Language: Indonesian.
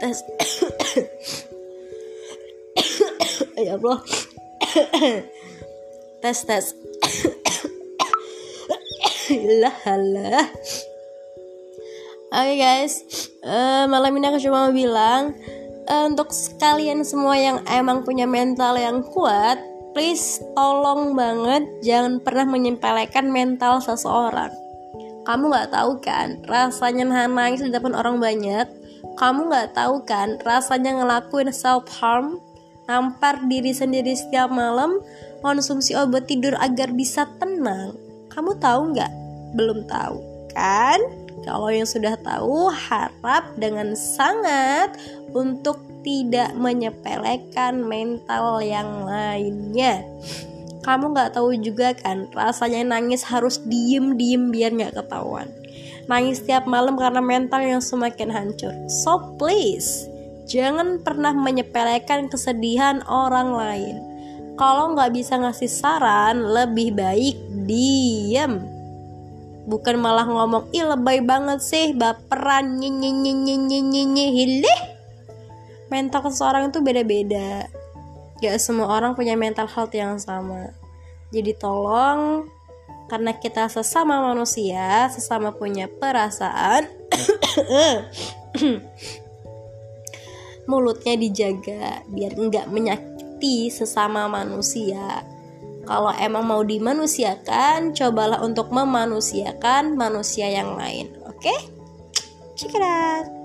tes ya Allah tes tes lah lah Oke guys, uh, malam ini aku cuma mau bilang uh, untuk kalian semua yang emang punya mental yang kuat, please tolong banget jangan pernah menyempelekan mental seseorang. Kamu nggak tahu kan rasanya nahan nangis di depan orang banyak. Kamu nggak tahu kan rasanya ngelakuin self harm, nampar diri sendiri setiap malam, konsumsi obat tidur agar bisa tenang. Kamu tahu nggak? Belum tahu kan? Kalau yang sudah tahu, harap dengan sangat untuk tidak menyepelekan mental yang lainnya. Kamu nggak tahu juga kan, rasanya nangis harus diem-diem biar nggak ketahuan. Nangis setiap malam karena mental yang semakin hancur. So please, jangan pernah menyepelekan kesedihan orang lain. Kalau nggak bisa ngasih saran, lebih baik diem bukan malah ngomong ih lebay banget sih baperan nyenyi mental seseorang itu beda-beda gak semua orang punya mental health yang sama jadi tolong karena kita sesama manusia sesama punya perasaan mulutnya dijaga biar nggak menyakiti sesama manusia kalau emang mau dimanusiakan, cobalah untuk memanusiakan manusia yang lain. Oke? Okay? Check.